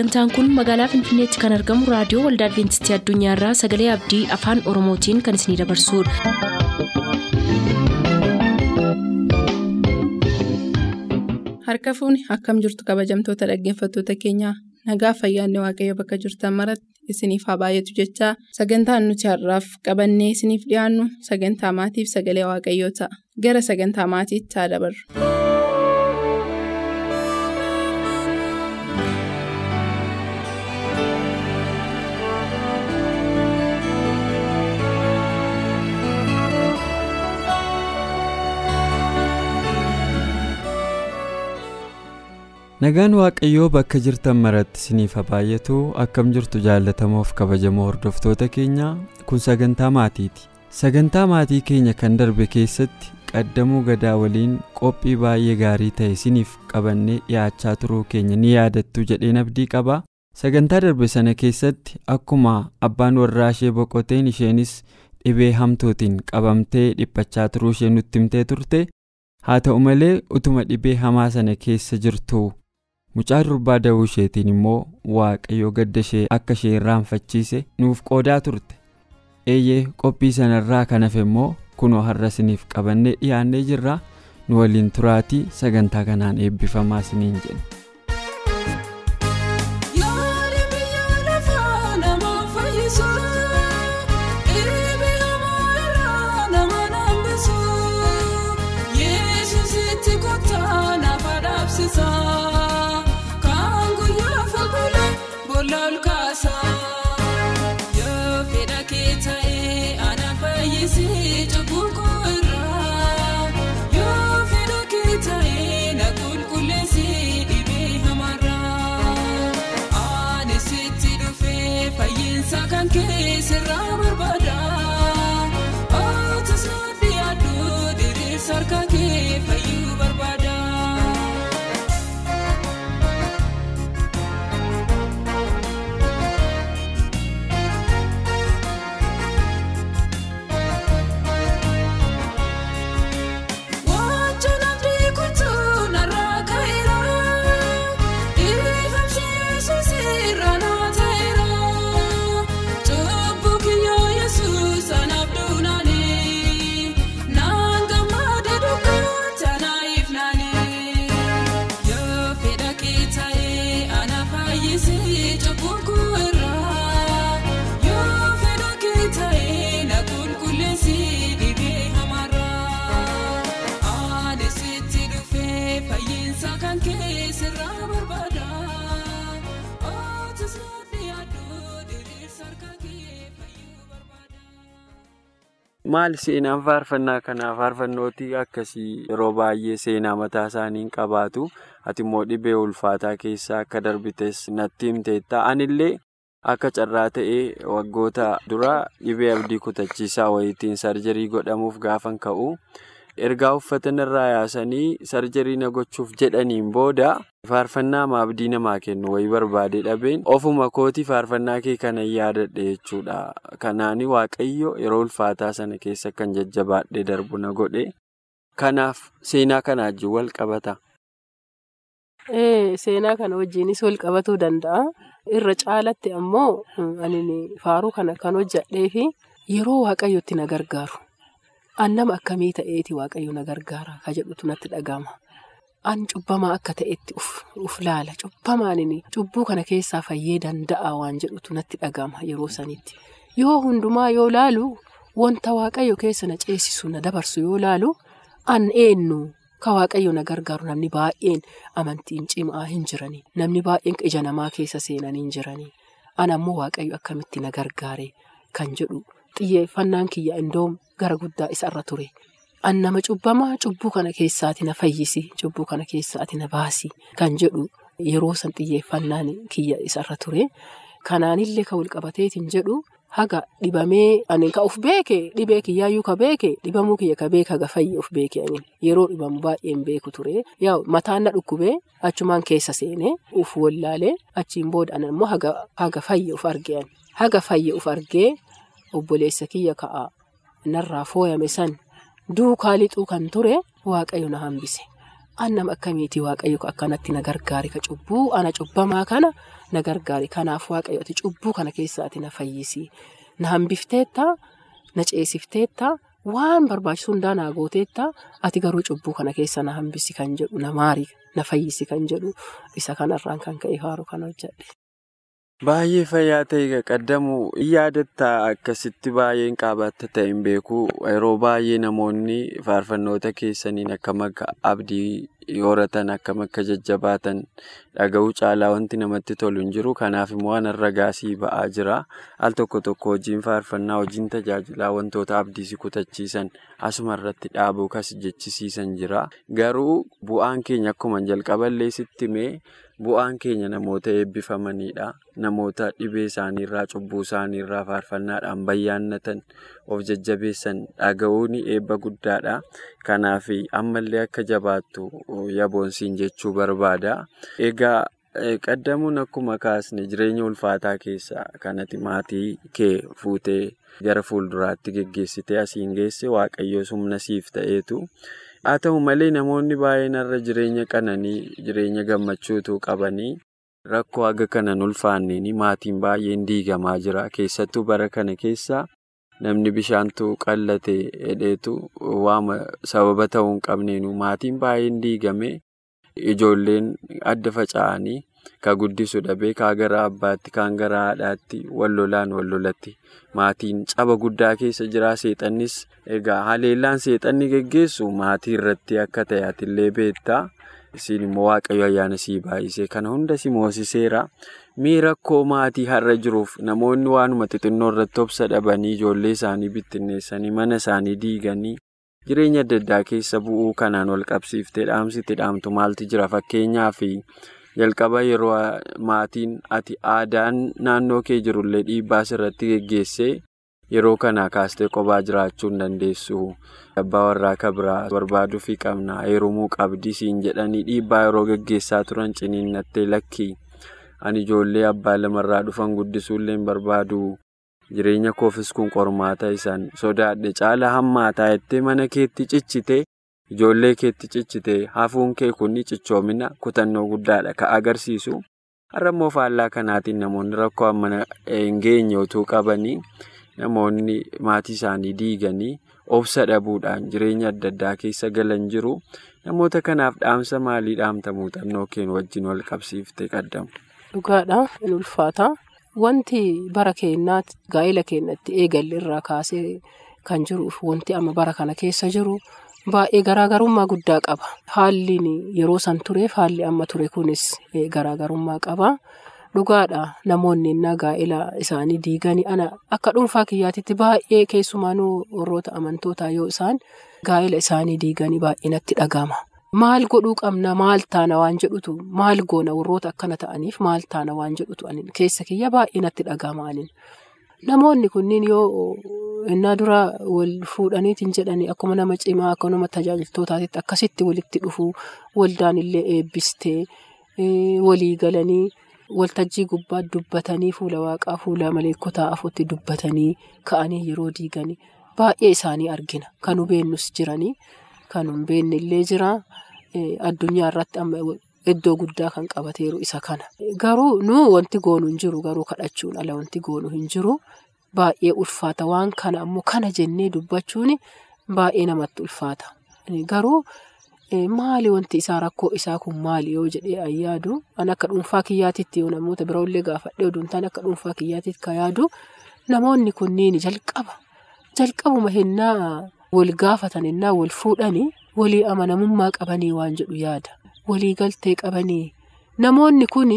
sagantaan kun magaalaa finfinneetti kan argamu raadiyoo waldaa adventistii addunyaarraa sagalee abdii afaan oromootiin kan isinidabarsudha. harka fuuni akkam jirtu kabajamtoota dhaggeeffattoota keenyaa nagaa fayyaanne waaqayyo bakka jirtan maratti isiniif haa baay'atu jechaa sagantaan nuti har'aaf qabannee isiniif dhiyaannu sagantaa maatiif sagalee waaqayyoo ta'a gara sagantaa maatiitti haa dabarru. Nagaan waaqayyoo bakka jirtan maratti isiniif haa baay'atu akkam jirtu jaallatamoof kabajamoo hordoftoota keenya kun sagantaa maatiiti. Sagantaa maatii keenya kan darbe keessatti qaddamuu gadaa waliin qophii baay'ee gaarii ta'e isiniif qabannee dhiyaachaa turuu keenya ni yaadattu jedheen abdii qaba. Sagantaa darbe sana keessatti akkuma abbaan warraa ishee boqoteen isheenis dhibee hamtuutiin qabamtee dhiphachaa turuu ishee nutti himtee turte. Haa ta'u malee utuma dhibee hamaa sana keessa jirtu mucaa durbaa da'uu isheetiin immoo waaqayyo gadda ishee akka ishee irraanfachiise nuuf qoodaa turte eeyyee qophii sanarraa kan hafe immoo kunoo har'a isiniif qabannee dhiyaannee jirra nu waliin turaatii sagantaa kanaan eebbifamaa isiniin jenna. Maal seenaan faarfannaa kanaa faarfannootii akkasii yeroo baay'ee seenaa mataa isaanii hin qabaatu. Ati immoo dhibee ulfaataa keessaa akka darbites natti himteetta anillee akka carraa ta'ee waggoota dura dhibee abdii kutachiisaa wayitiin sarjarii godhamuuf gaafan ka'u ergaa uffata irraa yaasanii sarjarii na gochuuf jedhaniin booda faarfannaa ma abdii namaa kennu wayii barbaade dhabeen ofuma kooti faarfannaa kee kana yaadadhe jechuudha kanaani waaqayyo yeroo ulfaataa sana keessa kan jajjabaadhe darbu na godhe kanaaf seenaa kana wajjin wal qabata. Ee, seenaa kana wajjinis wal qabatuu danda'a. Irra caalatti ammoo ani faaruu kana kan hojjadhee fi yeroo waaqayyotti na gargaaru. An nama akkamii ta'eeti waaqayyo na gargaara ka jedhutu natti dhaga'ama. An cubbamaa akka ta'etti uf laala. Cubbamaan cubbuu kana keessaa fayyee danda'a waan jedhutu natti dhaga'ama yeroo sanitti. Yoo hundumaa yoo laalu wanta waaqayyo keessa na ceesisu na dabarsu yoo laalu an eenyu ka waaqayyo na gargaaru namni baay'een amantiin cimaa hin jirani. Namni baay'een ija namaa keessa seenanii hin jirani. An ammoo waaqayyo akkamitti na gargaare kan jedhu xiyyeeffannaan kiyya indoom gara guddaa isarra ture. An nama cubbamaa cubbuu kana keessaati na fayyisi cubbuu kana keessaati na baasi kan jedhu yeroo san xiyyeeffannaan kiyya isarra ture. Kanaanillee ka walqabateetiin jedhu haga dhibamee ani ka uf beeke dhibee kiyyaayyuu ka beeke dhibamuu kiyya ka beeka haga fayye uf beeke ani yeroo dhibamu baay'een beeku ture. Yaa mataan na dhukkubee achumaan keessa seenee uf wallaalee achiin booda immoo haga fayye uf argee haga fayye uf argee obboleessa kiyya ka'a narraa fooyame san duukaa lixuu kan ture waaqayyo na hambise. an nama akkamiitii waaqayyo akkanatti na gargaari ka cubbuu ana cubbamaa kana na gargaari kanaaf waaqayyo ati cubbuu kana keessaati na fayyisi na hambifteetta na ceesifteetta waan barbaachisu hundaa naa gooteetta ati garuu cubbuu kana keessa na hambisi kan jedhu na maari na fayyisi kan jedhu isa kanarraan kan ka'e faaruu kana hojjedhe. Baay'ee fayyaa ta'e qaddamu yaadatta akkasitti baay'een qaabatta ta'e hin beeku. Yeroo baay'ee namoonni faarfannoota keessaniin akkam akka abdii horatan akkam akka jajjabaatan dhaga'uu caalaa wanti namatti tolu hin jiru. Kanaaf immoo waan ragaasii ba'aa jira. Al tokko tokko hojiin faarfannaa hojiin tajaajilaa wantoota abdii si kutachiisan asuma irratti dhaabuu kas jechisiisan jira. Garuu bu'aan keenya akkuma jalqaballee sitti mee. Bu'aan keenya namoota eebbifamanidha. Namoota dhibee isaaniirraa cubbuu isaaniirraa faarfannaadhaan bayyaannatan of jajjabeessan dhaga'uun eebba guddaadha. Kanaaf ammallee akka jabaattu yaboonsiin jechuu barbaada. Egaa qaddamuun akkuma kaasne jireenya ulfaataa keessa kanatti maatii kee fuutee gara fuulduraatti geggeessitee asiin geesse waaqayyoo humna siif ta'eetu. Haa ta'u malee namoonni baay'een irra jireenya qananii jireenya gammachuutu qabanii rakkoo haga kanan ulfaanneen maatiin baay'een diigamaa jira. Keessattuu bara kana keessa namni bishaantu qallate hedheetu waama sababa ta'uu hin qabneenu. Maatiin baay'een diigame ijoolleen adda faca'anii ka guddisu dhabee kaa gara abbaatti kaan gara haadhaatti wal lolaan wal lolatti. Maatiin caba guddaa keessa jira seexannis. Egaa haleellaan seexanni geggeessu maatii irratti akka ta'e atillee beektaa? Isin immoo waaqayyo ayyaana sii baay'isee kana hunda si moosiseera mii rakkoo maatii har'a jiruuf namoonni waanuma xixinnoo irratti obsa dhabanii ijoollee isaanii bittinneessanii mana isaanii diiganii jireenya adda addaa keessa bu'uu kanaan wal qabsiiftee dhaamsitti dhaamtu maaltu jira? Fakkeenyaaf. Jalqaba yeroo maatiin ati aadaan naannoo kee jirullee dhiibbaa sirratti geggeessee yeroo kana kaastee kophaa jiraachuu hin dandeessu. Abbaa warraa kabiraa barbaaduu fi qabna heerumuu qabdii siin jedhanii dhiibbaa yeroo geggeessaa turan ciniinnattee lakkii ani ijoollee abbaa lamarraa dhufan guddisuullee hin barbaadu. Jireenya koofis kun qormaata isaan sodaadhe. Caala hammaataa jettee mana keetti cichite. Ijoollee keetti cichite hafuun kee kun cichoomina kutannoo guddaadha ka agarsiisu har'a immoo faallaa kanaatiin namoonni rakkoo amma hin geenye utuu qabanii namoonni maatii isaanii diiganii obsa dhabuudhaan jireenya adda addaa keessa galan jiru namoota kanaaf dhaamsa maalii dhaamta muuxannoo keen wajjin wal qabsiifte qaddamu. Dhugaadha in ulfaata wanti bara keenyaatti gaa'ela keenyatti eegalle irraa kaasee kan jiruuf wanti amma bara kana keessa jiru. Baay'ee garaagarummaa guddaa qaba. Haalli yeroo san tureef haalli amma ture kunis garaagarummaa qaba. Dhugaadha namoonni innaa gaa'ela isaanii diiganii ana akka dhuunfaa kiyyaatitti baay'ee keessumaanuu warroota amantootaa yoo isaan gaa'ela isaanii diiganii baay'ee natti dhagama. Maal godhuu qabna maal taana waan jedhutu maal goona warroota akkana ta'aniif maal taana waan jedhutu keessa kiyya baay'ee natti dhagama. Namoonni kunniin yoo innaa dura wal fuudhaniitiin jedhanii akkuma nama cimaa akkuma nama tajaajiltootaatitti akkasitti walitti dhufuu waldaan illee eebbistee walii galanii waltajjii gubbaa dubbatanii fuula waaqaa fuula maleekotaa afuutti dubbatanii ka'anii yeroo diiganii baay'ee isaanii argina. Kan hubeennus jiranii kan hin beekne illee jira addunyaa irratti amma iddoo guddaa kan qabateeru isa kana. Garuu nu wanti goonu hin jiru garuu kadhachuun ala wanti goonu hin jiru. Baay'ee ulfaata waan kana ammoo kana jennee dubbachuun baay'ee namatti ulfaata. Garuu maali wanti isaa rakkoo isaa kun maali yoo jedhee an yaadu an akka dhuunfaa kiyyaatitti yoo namoota biroollee gaafadhee oduun ta'an akka dhuunfaa kiyyaatitti kan yaadu namoonni kunniin jalqaba jalqabuma hennaa wal gaafatan hennaa wal fuudhanii walii amanamummaa qabanii waan jedhu yaada. Walii galtee qabanii namoonni kun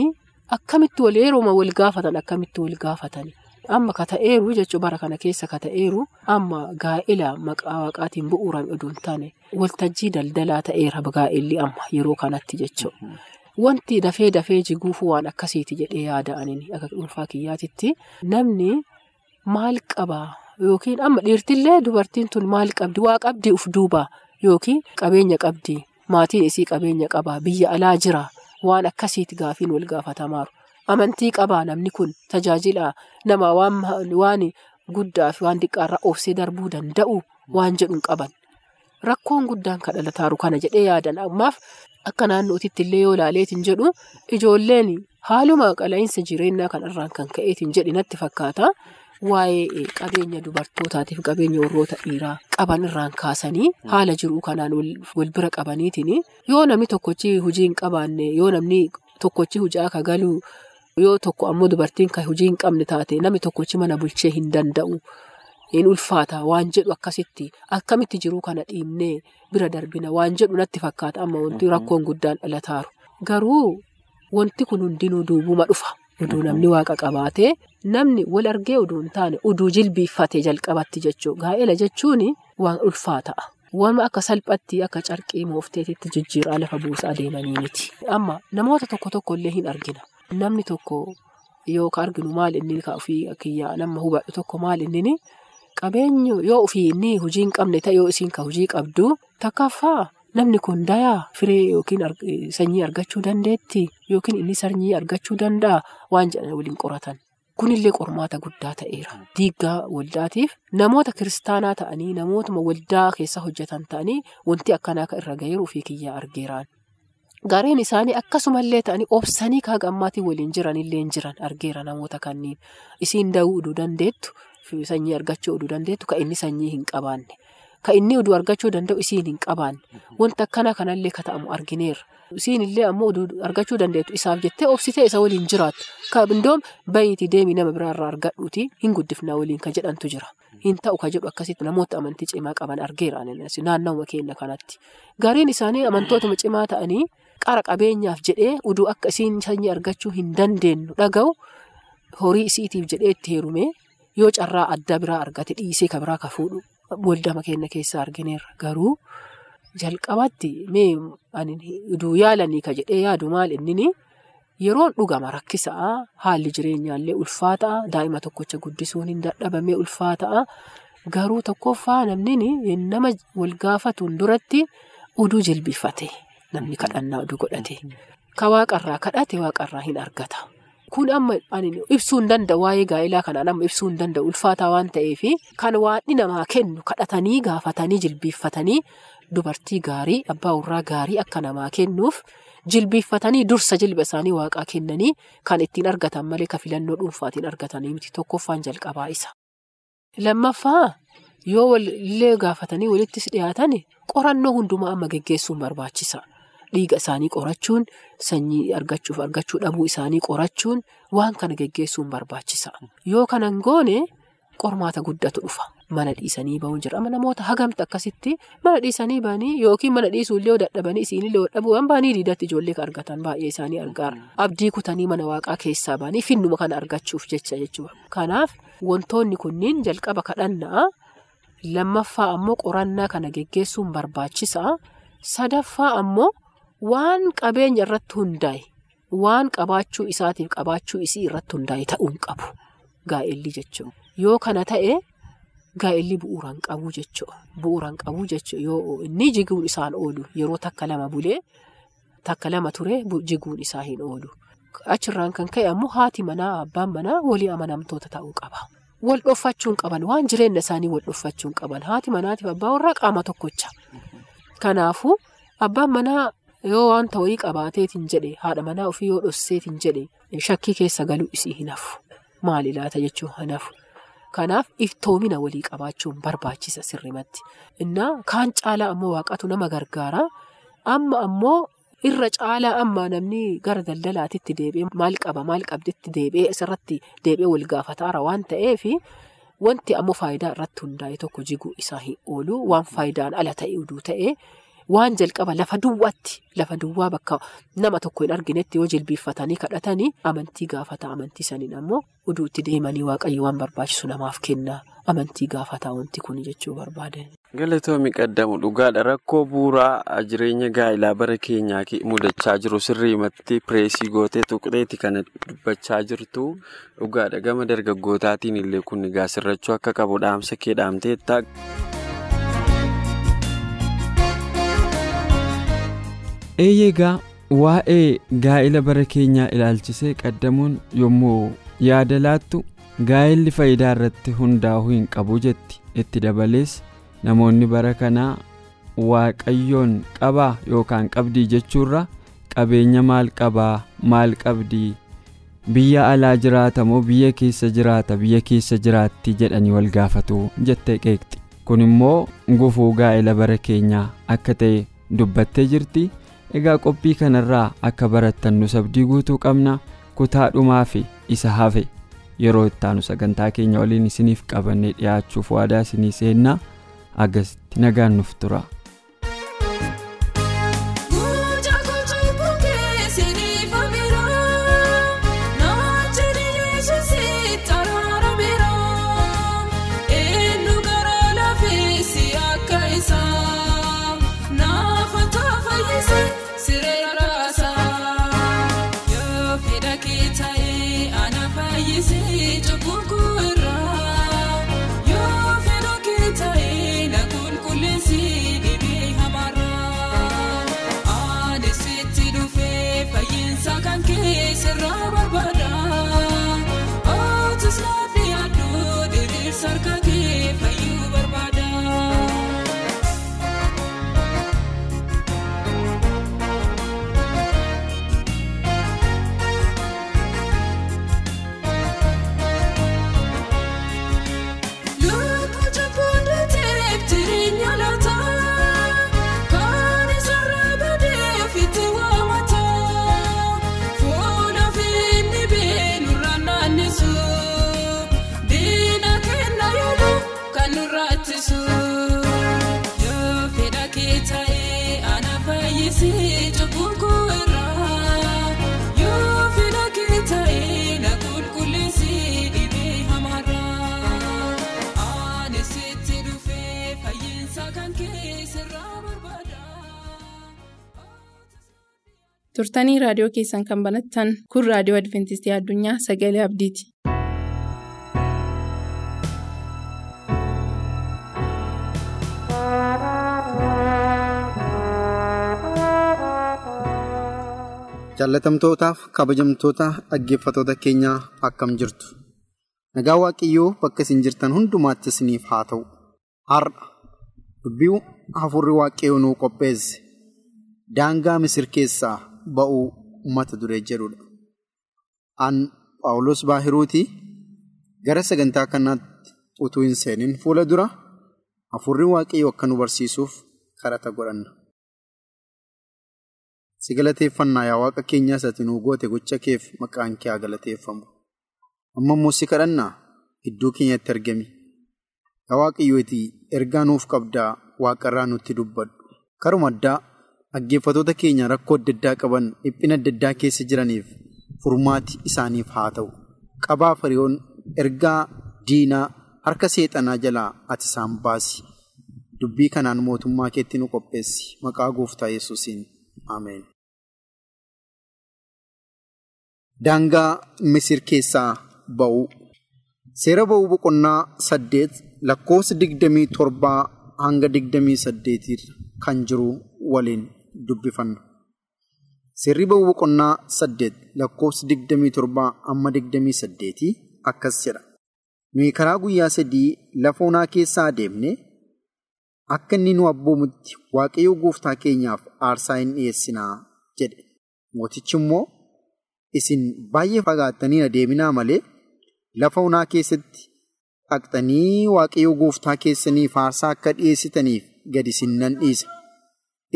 akkamitti wal yerooma wal gaafatan akkamitti wal gaafatani. Amma ka ta'eeru jechuun bara kana keessa ka ta'eeru amma gaa'ela maqaa waaqaatiin bu'uuraan oduun taane waltajjii daldalaa ta'eera gaa'elli amma yeroo kanatti jechuudha. Wanti dafee dafee jiguufu waan akkasiiti jedhee yaada'aniin akka dhuunfaa kiyyaatitti namni maal qabaa yookiin amma dhiirtillee dubartiin tun maal qabdi waa qabdi uf duubaa yookiin qabeenya qabdi maatiin isii qabeenya qabaa biyya alaa jira waan akkasiiti gaafiin wal gaafatamaaru. Amantii qabaa namni kun tajaajila nama waan guddaa fi waan xiqqaarraa obsee darbuu danda'u waan jedhuun qaban. rakkoon guddaan kan dhalataaru kana jedhee yaadan ammaaf akka naannootitti illee yoo ilaaleetiin jedhu ijoolleen haaluma qala'iinsa jireenyaa kanarraan kan ka'eetiin jedhi natti fakkaata. Waa'ee qabeenya dubartootaatiif qabeenya warroota dhiiraa qaban irraan kaasanii haala jiruu kanaan wal bira qabaniitiin yoo namni tokkochi hojii hin qabaanne yoo namni tokkochi hojii akka galu yoo tokko ammoo dubartiin hojii hin qabne taate namni tokkochi mana bulchee hin danda'u. In ulfaata waan jedhu akkasitti akkamitti jiruu kana dhiibnee bira darbina waan jedhu natti fakkaata amma wanti rakkoon guddaan dhalataaru. Garuu wanti kun hundinuu duubuma dhufa. Uduu namni waaqa qabaatee namni wal argee uduu hin taane uduu jilbiiffatee jalqabatti jechuudha. Gaa'ela jechuun waan ulfaata'a. Waan akka salphatti akka carqii moofteetitti jijjiiraa lafa buusaa adeemanii miti. Amma namoota tokko tokko illee hin argina. Namni tokko yoo ka arginu maal inni ka ofii kiyyaa nama hubadhu tokko maal inni qabeenyu yoo ofii inni hojii hin qabne ta'e yoo isiin ka hojii qabdu takkaffaa namni kun dayaa firee yookiin sanyii argachuu dandeetti yookiin inni sanyii argachuu danda'a waan jedhan waliin qoratan. Kunillee qormaata guddaa ta'eera. Diiggaa waldaatiif namoota kiristaanaa ta'anii namootuma waldaa keessa hojjetan ta'anii wanti akkanaa kan irra gaheeru ofii kiyyaa argeeraan. Gareen isaanii akkasumallee ta'anii obsanii kaaga ammaatiin waliin jiranillee jiran argeera namoota kanniin. Isiin da'uu uduu dandeettu sanyii argachuu uduu dandeettu kan inni sanyii hin qabaanne. Kan inni uduu argachuu danda'u isiin hin qabaanne. Wanta akkanaa kanallee ka ta'amu argineerra. Isiin illee ammoo uduu argachuu dandeettu isaaf jettee obsitee isa waliin jiraattu. Kan indoom bayiitii deemii nama biraarraa argadhuuti hin guddifnaa waliin ka jedhantu jira. Hin ta'u ka jedhu akkasitti namoota amantii cimaa qaban argeera naannawuma keenya kanatti. Gariin isaanii amantootuma cimaa ta'anii qara qabeenyaaf jedhee uduu akka isiin sanyii argachuu hin dandeenyu dhaga'u horii isiitiif jedhee itti heerume yoo carraa adda biraa argate dhiisee ka biraa ka fuudhu waldama keenya keessaa argineerra garuu. Jalqabatti mee uduu yaalanii ka jedhee yaadu maal inni yeroon dhugama rakkisaa haalli jireenyaallee ulfaataa daa'ima tokkocha guddisuun hin dadhabamee ulfaataa garuu tokkoffaa namni nama wal gaafatuun duratti uduu jilbifate namni kadhannaa uduu godhate ka waaqarraa kadhate waaqarraa hin argata. Kun amma ibsuu hin danda'u waa'ee gaa'elaa kanaan amma ibsuu hin danda'u ulfaataa waan ta'eef kan waaqni namaa kennu kadhatanii gaafatanii jilbiiffatanii. Dubartii gaarii abbaa warraa gaarii akka namaa kennuuf jilbiiffatanii dursa jilba isaanii waaqaa kennanii kan ittiin argatan malee ka filannoo dhuunfaatiin argatanii miti tokkoffaan jalqabaa isa. Lammaffaa yoo walillee gaafatanii walittis dhiyaatan qorannoo hundumaa amma geggeessuun barbaachisa. Dhiiga isaanii qorachuun sanyii argachuuf argachuu dhabuu isaanii qorachuun waan kana geggeessuun barbaachisa. Yoo kanan goone qormaata guddatu dhufa. Mana dhiisanii bahuun jira. Namoota hagamta akkasitti mana dhiisanii bahanii yookiin mana dhiisuullee dadhabanii isiinillee dadhabuu waan bahanii diidatti ijoollee kan argatan baay'ee isaanii argaara. Abdii kutanii mana waaqaa keessaa bahanii finnuma kana argachuuf jecha jechuudha. Kanaaf wantoonni kunniin jalqaba kadhannaa lammaffaa ammoo qorannaa kana geggeessuun barbaachisaa. Sadaffaa ammoo waan qabeenya irratti hundaa'e waan qabaachuu isaatiif qabaachuu isii irratti hundaa'e ta'uun qabu. Gaa'elli jechuudha. Yoo kana ta'e. Gaa'elli bu'uuraan qabuu jechuudha. Bu'uuraan qabuu jechuudha yoo inni jiguun isaan oolu yeroo takka lama bulee takka lama ture jiguun isaa hin oolu. Achirraan kan ka'e ammoo haati manaa abbaan manaa walii amanamtoota ta'uu qaba. Wal dhoffachuun qaban waan jireenya isaanii wal dhoffachuun qaban haati manaatiif abbaa warraa qaama tokkocha. Kanaafuu abbaan manaa yoo wanta wayii qabaateetiin jedhe haadha manaa ofii yoo dhosseetiin jedhe shakkii keessa galuu isii hin hafu. Maali laata jechuun hin hafu. Kanaaf iftoomina walii qabaachuun barbaachisa sirrimatti. Innaa kaan caalaa ammoo waaqatu nama gargaara. Amma ammoo irra caalaa amma namni gara daldalaatitti deebi'ee maal qaba maal qabditti deebi'ee asirratti deebi'ee wal gaafataara waan ta'eef wanti ammoo faayidaa irratti hundaa'e tokko jiguu isaa hin oolu waan faayidaan ala ta'e uduu ta'e waan jalqaba lafa duwwaatti lafa duwwaa bakka nama tokko hin arginetti yoo jilbiiffatanii kadhatanii amantii gaafata. Amantii saniin ammoo uduutti deemanii waaqayyo waan barbaachisu namaaf kenna. Amantii gaafataa wanti kun jechuu barbaadan. Galatoomii qaddamu dhugaadha. Rakkoo bu'uuraa jireenya gaa'ilaa bara keenyaa mudachaa jiru. Sirriimatti pireesii gootee tuqxeeti kana dubbachaa jirtu dhugaadha. Gama dargaggootaatiin illee kun egaa sirrachuu akka qabu dhaamsa kee dhaamteetta. Eeyyeegaa waa'ee gaa'ila bara keenyaa ilaalchisee qaddamuun yommuu yaada laattu gaa'illi faayidaa irratti hundaa'uu hin qabu jetti itti dabalees namoonni bara kanaa waaqayyoon qabaa yookaan qabdii jechuurra qabeenya maal qabaa maal qabdii biyya alaa jiraata moo biyya keessa jiraata biyya keessa jiraatti jedhanii wal gaafatu jettee qeeqxi kun immoo gufuu gaa'ela bara keenyaa akka ta'e dubbattee jirti egaa qophii kanarraa akka barattan nus abdii guutuu qabna kutaa dhumaa fi isa hafe yeroo ittaanu sagantaa keenya waliin isiniif qabannee dhiyaachuuf waadaa isinii seennaa agasitti nagaan nuuf tura. Turtanii raadiyoo keessan kan banattan kun raadiyoo adventistii addunyaa sagalee abdiiti. jaallatamtootaaf kabajamtoota dhaggeeffatoota keenyaa akkam jirtu? Nagaa waaqayyoo bakka isin jirtan hundumaatti isiniif haa ta'u. Har'a. Dubbii hafuurri waaqayyoo nuu qopheesse. Daangaa misir keessaa ba'uu uummata duree jedhudha. An Paawulos Baahiruutii gara sagantaa kanaatti utuu hin seenin fuula dura hafuurri waaqayyoo akka nu barsiisuuf kadhata godhanna. Si galateeffannaa yaa waaqa keenyaa isatti nuu goote gocha keef maqaan kee haa galateeffamu. Amma immoo si kadhannaa iddoo keenyatti argami. Yaa waaqayyooti ergaa nuuf qabdaa waaqarraa nutti dubbadhu. Karuma addaa dhaggeeffatoota keenya rakkoo adda addaa qaban dhiphina adda addaa keessa jiraniif furmaati isaaniif haa ta'u. Qabaa firiyoon ergaa diinaa harka seexanaa jalaa ati isaan baasi. Dubbii kanaan mootummaa keetti nu qopheessi. Maqaa gooftaa yesuusiin Ameen. Daangaa Misir keessaa ba'uu Seera ba'uu boqonnaa saddeet lakkoofsa digdamii torbaa hanga digdamii saddeetii kan jiru waliin dubbifanna. Seerri ba'uu boqonnaa saddeet lakkoofsa digdamii torbaa amma digdamii saddeetii akkas jedha. Nuyi karaa guyyaa sadii lafa onaa keessaa adeemne akka inni nu abboomutti waaqayyo gooftaa keenyaaf aarsaa hin dhiyeessinaa jedhe. Mootichi immoo isin baay'ee fagaattanii adeeminaa malee lafa onaa keessatti dhaqxanii waaqayyo gooftaa keessaniif aarsaa akka dhiyeessitaniif gad isin nan dhiisa.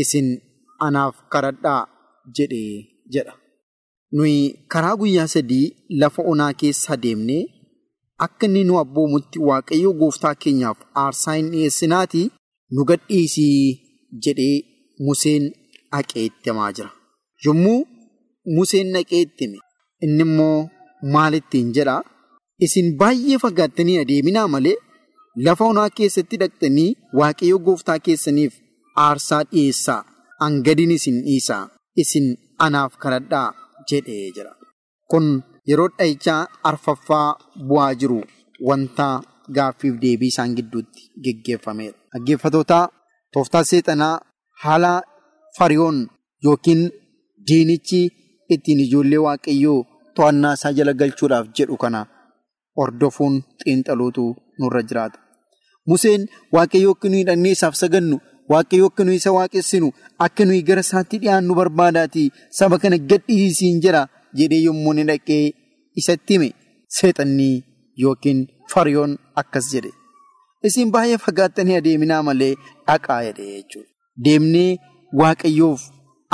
Isin anaaf kadhadhaa jedhee jedha. Nuyi karaa guyyaa sadii lafa onaa keessa adeemnee akka inni nu abboomutti waaqayyo gooftaa keenyaaf aarsaa hin dhiyeessinaatii nu gadhiisii jedhee Museen dhaqee itti himaa jira. Yommuu Museen dhaqee itti hime inni immoo maalittiin jedhaa? Isin baay'ee fagaattanii adeeminaa malee lafa onaa keessatti dhaqxanii waaqayyo gooftaa keessaniif aarsaa dhiyeessaa hangadin isin dhiisaa isin anaaf kadhadhaa jedhee jira. Kun yeroo dhahichaa arfaffaa bu'aa jiru wanta gaaffiif deebii isaan gidduutti geggeeffameera. Dhaggeeffatootaa tooftaa seexanaa haala fariyoon yookiin diinichi ittiin ijoollee waaqayyoo to'annaa isaa jala galchuudhaaf jedhu kana hordofuun xiinxaluutu nurra jiraata. Museen waaqayyoo akka nuyi dhaqnee isaaf sagannu waaqayyo akka nuyi isa waaqessinu akka nuyi gara isaatti dhiyaannu barbaadaatii saba kana gadhiisiin jira jedhee yommuu inni dhaqee isatti hime seexannii yookiin fariyoon akkas jedhe. Isin baay'ee fagaattanii adeeminaa malee dhaqaa jedhe jechuudha. Deemnee waaqayyoof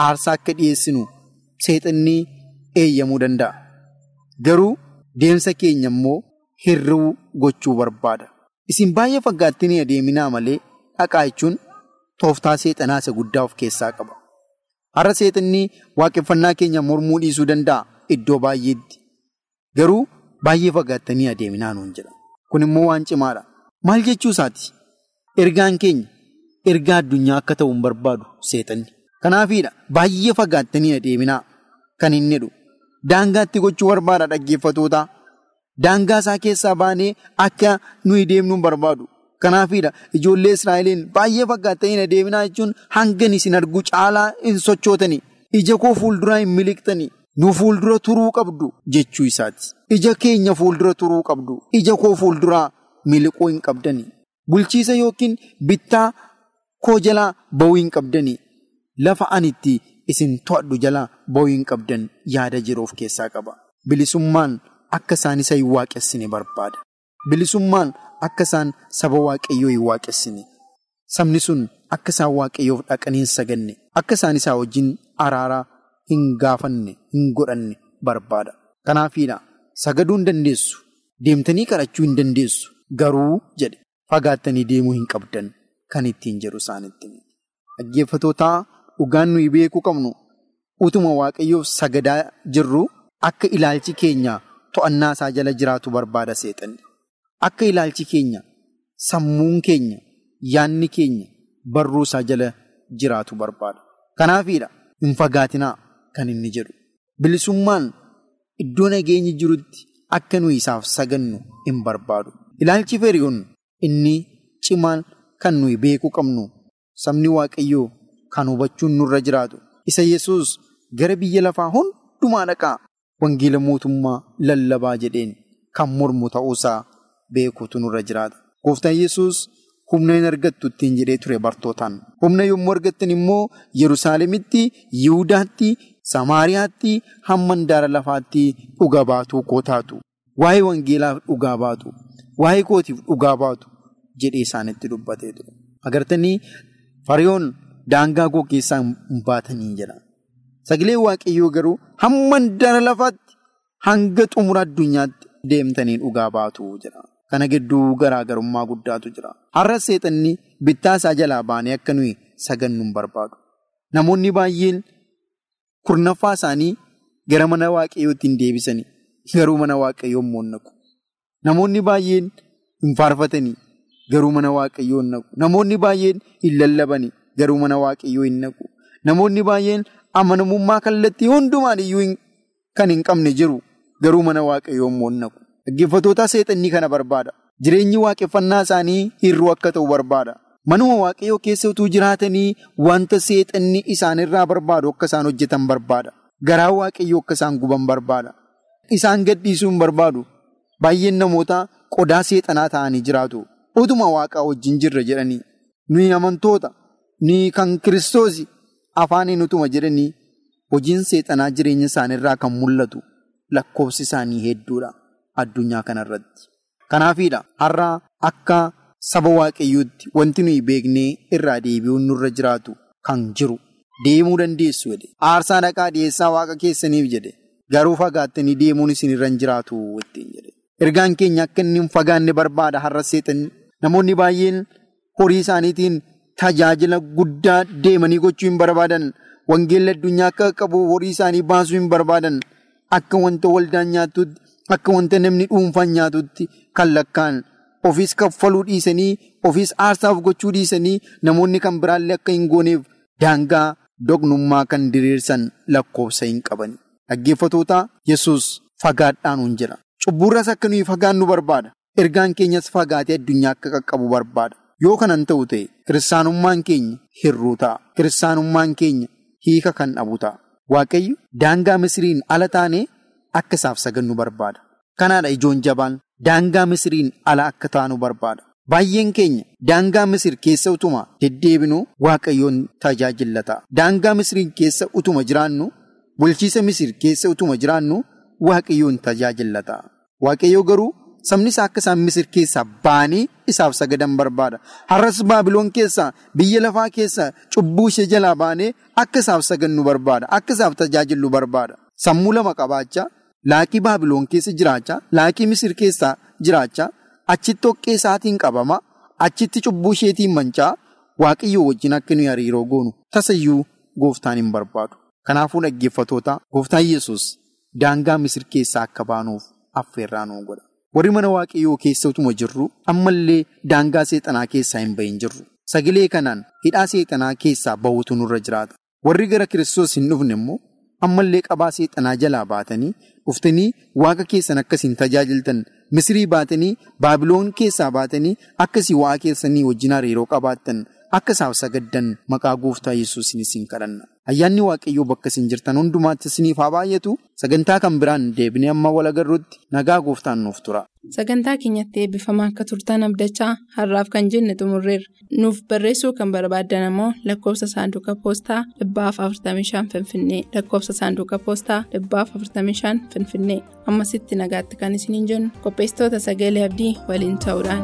aarsaa akka dhiyeessinu seexannii eeyyamuu danda'a. Garuu deemsa keenya immoo hir'uu gochuu barbaada. Isin baay'ee fagaattanii adeeminaa malee dhaqaa jechuun tooftaa seexanaa isa guddaa of keessaa qaba. Har'a seexannii waaqeffannaa keenya mormuu dhiisuu danda'a iddoo baay'eetti. Garuu baay'ee fagaattanii adeeminaa nuun jedha. Kun immoo waan cimaadha. Maal jechuu isaati? Ergaan keenya ergaa addunyaa akka ta'u hin barbaadu seexanni. Kanaafiidha baay'ee fagaattanii adeeminaa kan inni jedhu. Daangaatti gochuu barbaada dhaggeeffatoota. Daangaa isaa keessaa baanee akka nuyi deemnu hin barbaadu. Kanaafiidha ijoollee Israa'eliin baay'ee fagaattanii adeeminaa jechuun hangan isin argu caalaa hin sochootanii. Ija koo fuulduraa hin miliqxanii. Nu fuuldura turuu qabdu jechuu isaati. Ija keenya fuuldura turuu qabdu. Ija koo fuulduraa miliquu hin qabdanii. Bulchiisa yookiin bittaa koo jalaa ba'uu hin qabdanii. Lafa ani itti isin to'adhu jalaa ba'uu hin qabdan yaada jiru of keessaa qaba. Bilisummaan akka isaan isa hin waaqessine barbaada. Bilisummaan akka isaan saba waaqayyoo hin waaqessine. Sabni sun akka isaan waaqayyoof dhaqanii hin saganne. Akka isaan isaa wajjin araaraa hin gaafanne hin godhanne barbaada. Kanaafiidha sagaduu hin dandeessu. Deemtanii kadhachuu hin dandeessu. Garuu jedhe fagaattanii deemuu hin qabdan kan ittiin jedhu isaanitti. Dhaggeeffatootaa dhugaan nuyi beekuu qabnu utuma waaqayyoof sagadaa jirru akka ilaalchi keenya to'annaa isaa jala jiraatu barbaada seexanni. Akka ilaalchi keenya sammuun keenya yaanni keenya barruu isaa jala jiraatu barbaada. Kanaafiidha hin fagaatinaa kan inni jedhu. Bilisummaan iddoo nageenyi jirutti akka nuyi isaaf sagannu hin barbaadu. Ilaalchi feriyoon inni cimaan kan nuyi beekuu qabnu sabni waaqayyoo kan hubachuun nurra jiraatu. Isa Yesuus gara biyya lafaa hundumaa dhaqaa wangeela mootummaa lallabaa jedheen kan mormu ta'uusaa beekuutu nurra jiraata. Gooftaan Yesuus humna hin argattu ittiin jedhee ture bartootaan. Humna yommuu argattan immoo Yerusaalemitti, Yihudaatti, Samaariyaatti, hamma handaara lafaatti dhugaa baatuu koo taatu. Waa'ee wangeelaaf dhugaa baatu. Waa'ee kootiif dhugaa baatu jedhee isaanitti dubbatee ture. Agartanii fariyoon daangaa koo keessaa hin baatanii jedha. Sagalee waaqayyoo garuu hamma handaara lafaatti hanga xumura addunyaatti deemtanii dhugaa baatu jedha. Kana gidduu garaagarummaa guddaatu jira. Har'a seexanni bittaa isaa jalaa baanee akka nuyi sagannu hin barbaadu. Namoonni baay'een kurnaffaa isaanii gara mana waaqayyootti hin deebisanii garuu mana waaqayyoo immoo naqu. Namoonni baay'een hin faarfatanii garuu mana waaqayyoo hin naqu. Namoonni baay'een hin lallabanii garuu mana waaqayyoo hin naqu. Namoonni baay'een amanamummaa kallattii hundumaan iyyuu kan hin qabne jiru garuu mana waaqayyoo immoo hin naqu. Dhaggeeffattoota seexannii kana barbaada. Jireenyi waaqeffannaa isaanii hir'uu akka ta'u barbaada. Manuma waaqayyoo keessa utuu jiraatanii wanta seexanni isaanirraa barbaadu akka isaan hojjetan barbaada. Garaa waaqayyoo akka isaan guban barbaada. Isaan gadhiisuu hin barbaadu. Baay'een namoota qodaa seexanaa ta'anii jiraatu. Utuma waaqaa wajjin jirra jedhanii. Nuyi amantoota. Nuyi kan kiristoosii afaaniin utuma jedhanii hojiin seexanaa jireenya isaaniirraa kan mul'atu lakkoofsi isaanii hedduudha. Addunyaa kanarratti. Kanaafiidha har'a akka saba waaqayyootti wanti nuyi beeknee irraa deebi'uun nurra jiraatu kan jiru deemuu dandeessu jedhe. Aarsaa dhaqaa dhiyeessaa waaqa keessaniif jedhe. Garuu fagaattanii deemuun isin irra hin jiraatu ittiin jedhe. Ergaan keenya akka inni hin fagaanne barbaada har'a seexanni. Namoonni baay'een horii isaaniitiin tajaajila guddaa deemanii gochuu hin barbaadan. Wangeelli addunyaa akka qabu horii isaanii baasuu hin barbaadan. Akka wanta waldaan nyaatutti. Akka wanta namni dhuunfaan nyaatutti kan lakkaan ofiis kaffaluu dhiisanii ofiis aarsaaf gochuu dhiisanii namoonni kan biraallee akka hin gooneef daangaa doqnummaa kan diriirsan lakkoofsa hin qabani. Dhaggeeffatoota Yesuus fagaadhaanuun jira. Cubburras akka nuyi fagaannu barbaada. Ergaan keenyas fagaatee addunyaa akka qaqqabu barbaada. Yoo kanan ta'u ta'e kiristaanummaan keenya hir'uu ta'a. Kiristaanummaan keenya hiika kan dhabu ta'a. Waaqayyo daangaa Misiriin ala taanee akka isaaf sagannu barbaada. Kanaadha ijoon jabaan daangaa Misiriin ala akka taanu barbaada. Baay'een keenya daangaa Misir keessa utuma deddeebinu Waaqayyoon tajaajillata. Daangaa Misir keessa utuma jiraannu bulchiisa Misir keessa utuma jiraannu Waaqayyoon tajaajillata. Waaqayyoo garuu sabni isaa akka isaan Misir keessaa baanii isaaf sagadan barbaada. Har'as Baabiloon keessaa biyya lafaa keessaa cubbuu ishee jalaa baanee akka isaaf sagannu barbaada. Akka isaaf tajaajilu barbaada. Sammuu lama qabaachaa laaqii Baabiloon keessa jiraachaa laaqii Misir keessaa jiraachaa achitti dhoqqee isaatiin qabama achitti cubbuu isheetiin mancaa waaqayyoo wajjin akka nuyi hariiroo goonu tasayyuu gooftaan hin barbaadu. Kanaafuu dhaggeeffatoota gooftaan Yesuus daangaa Misir keessaa akka baanuuf affeerraa nuu godha. Warri mana waaqayyoo keessa utuma jirru ammallee daangaa seexanaa keessaa hin bahin jirru. Sagalee kanaan hidhaa seexanaa keessaa bahuutu nurra jiraata. Warri gara Kiristoos hin dhufne immoo ammallee qabaa seexanaa jalaa baatanii dhuftanii waaqa keessan akkasiin tajaajiltan. Misirii baatanii Baabiloon keessaa baatanii akkasii waaqa keessanii wajjin hariiroo qabaattan akka isaaf sagaddan maqaa gooftaa Yesuusin isin kadhanna. Ayyaanni waaqayyoo bakka isin jirtan hundumaatti isiniif haa baay'atu sagantaa kan biraan deebinee amma wal agarruutti nagaa gooftaan nuuf tura. Sagantaa keenyatti eebbifamaa akka turtan abdachaa har'aaf kan jenne xumurreerra. Nuuf barreessuu kan barbaaddan ammoo lakkoofsa saanduqa poostaa dhibbaaf 45 Finfinnee lakkoofsa saanduqa poostaa dhibbaaf 45 Finfinnee ammasitti nagaatti kan isiniin jennu qopheessitoota sagalee abdii waliin ta'uudhaan.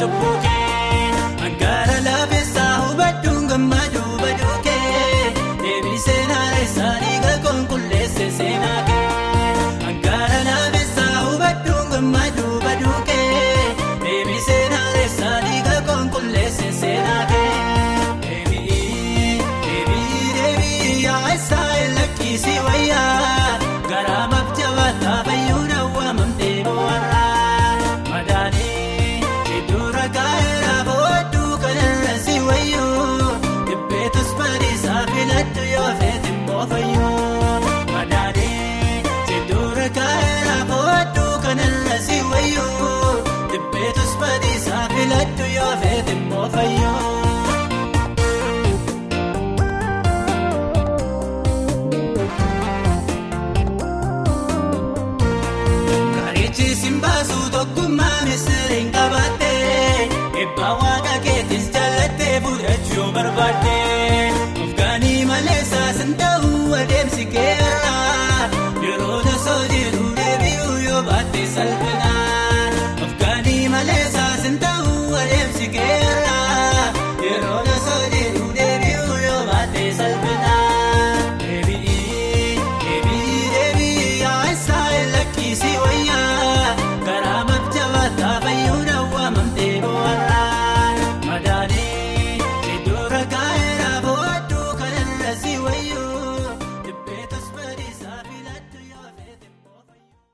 Simbaasuu tokkummaa misiriin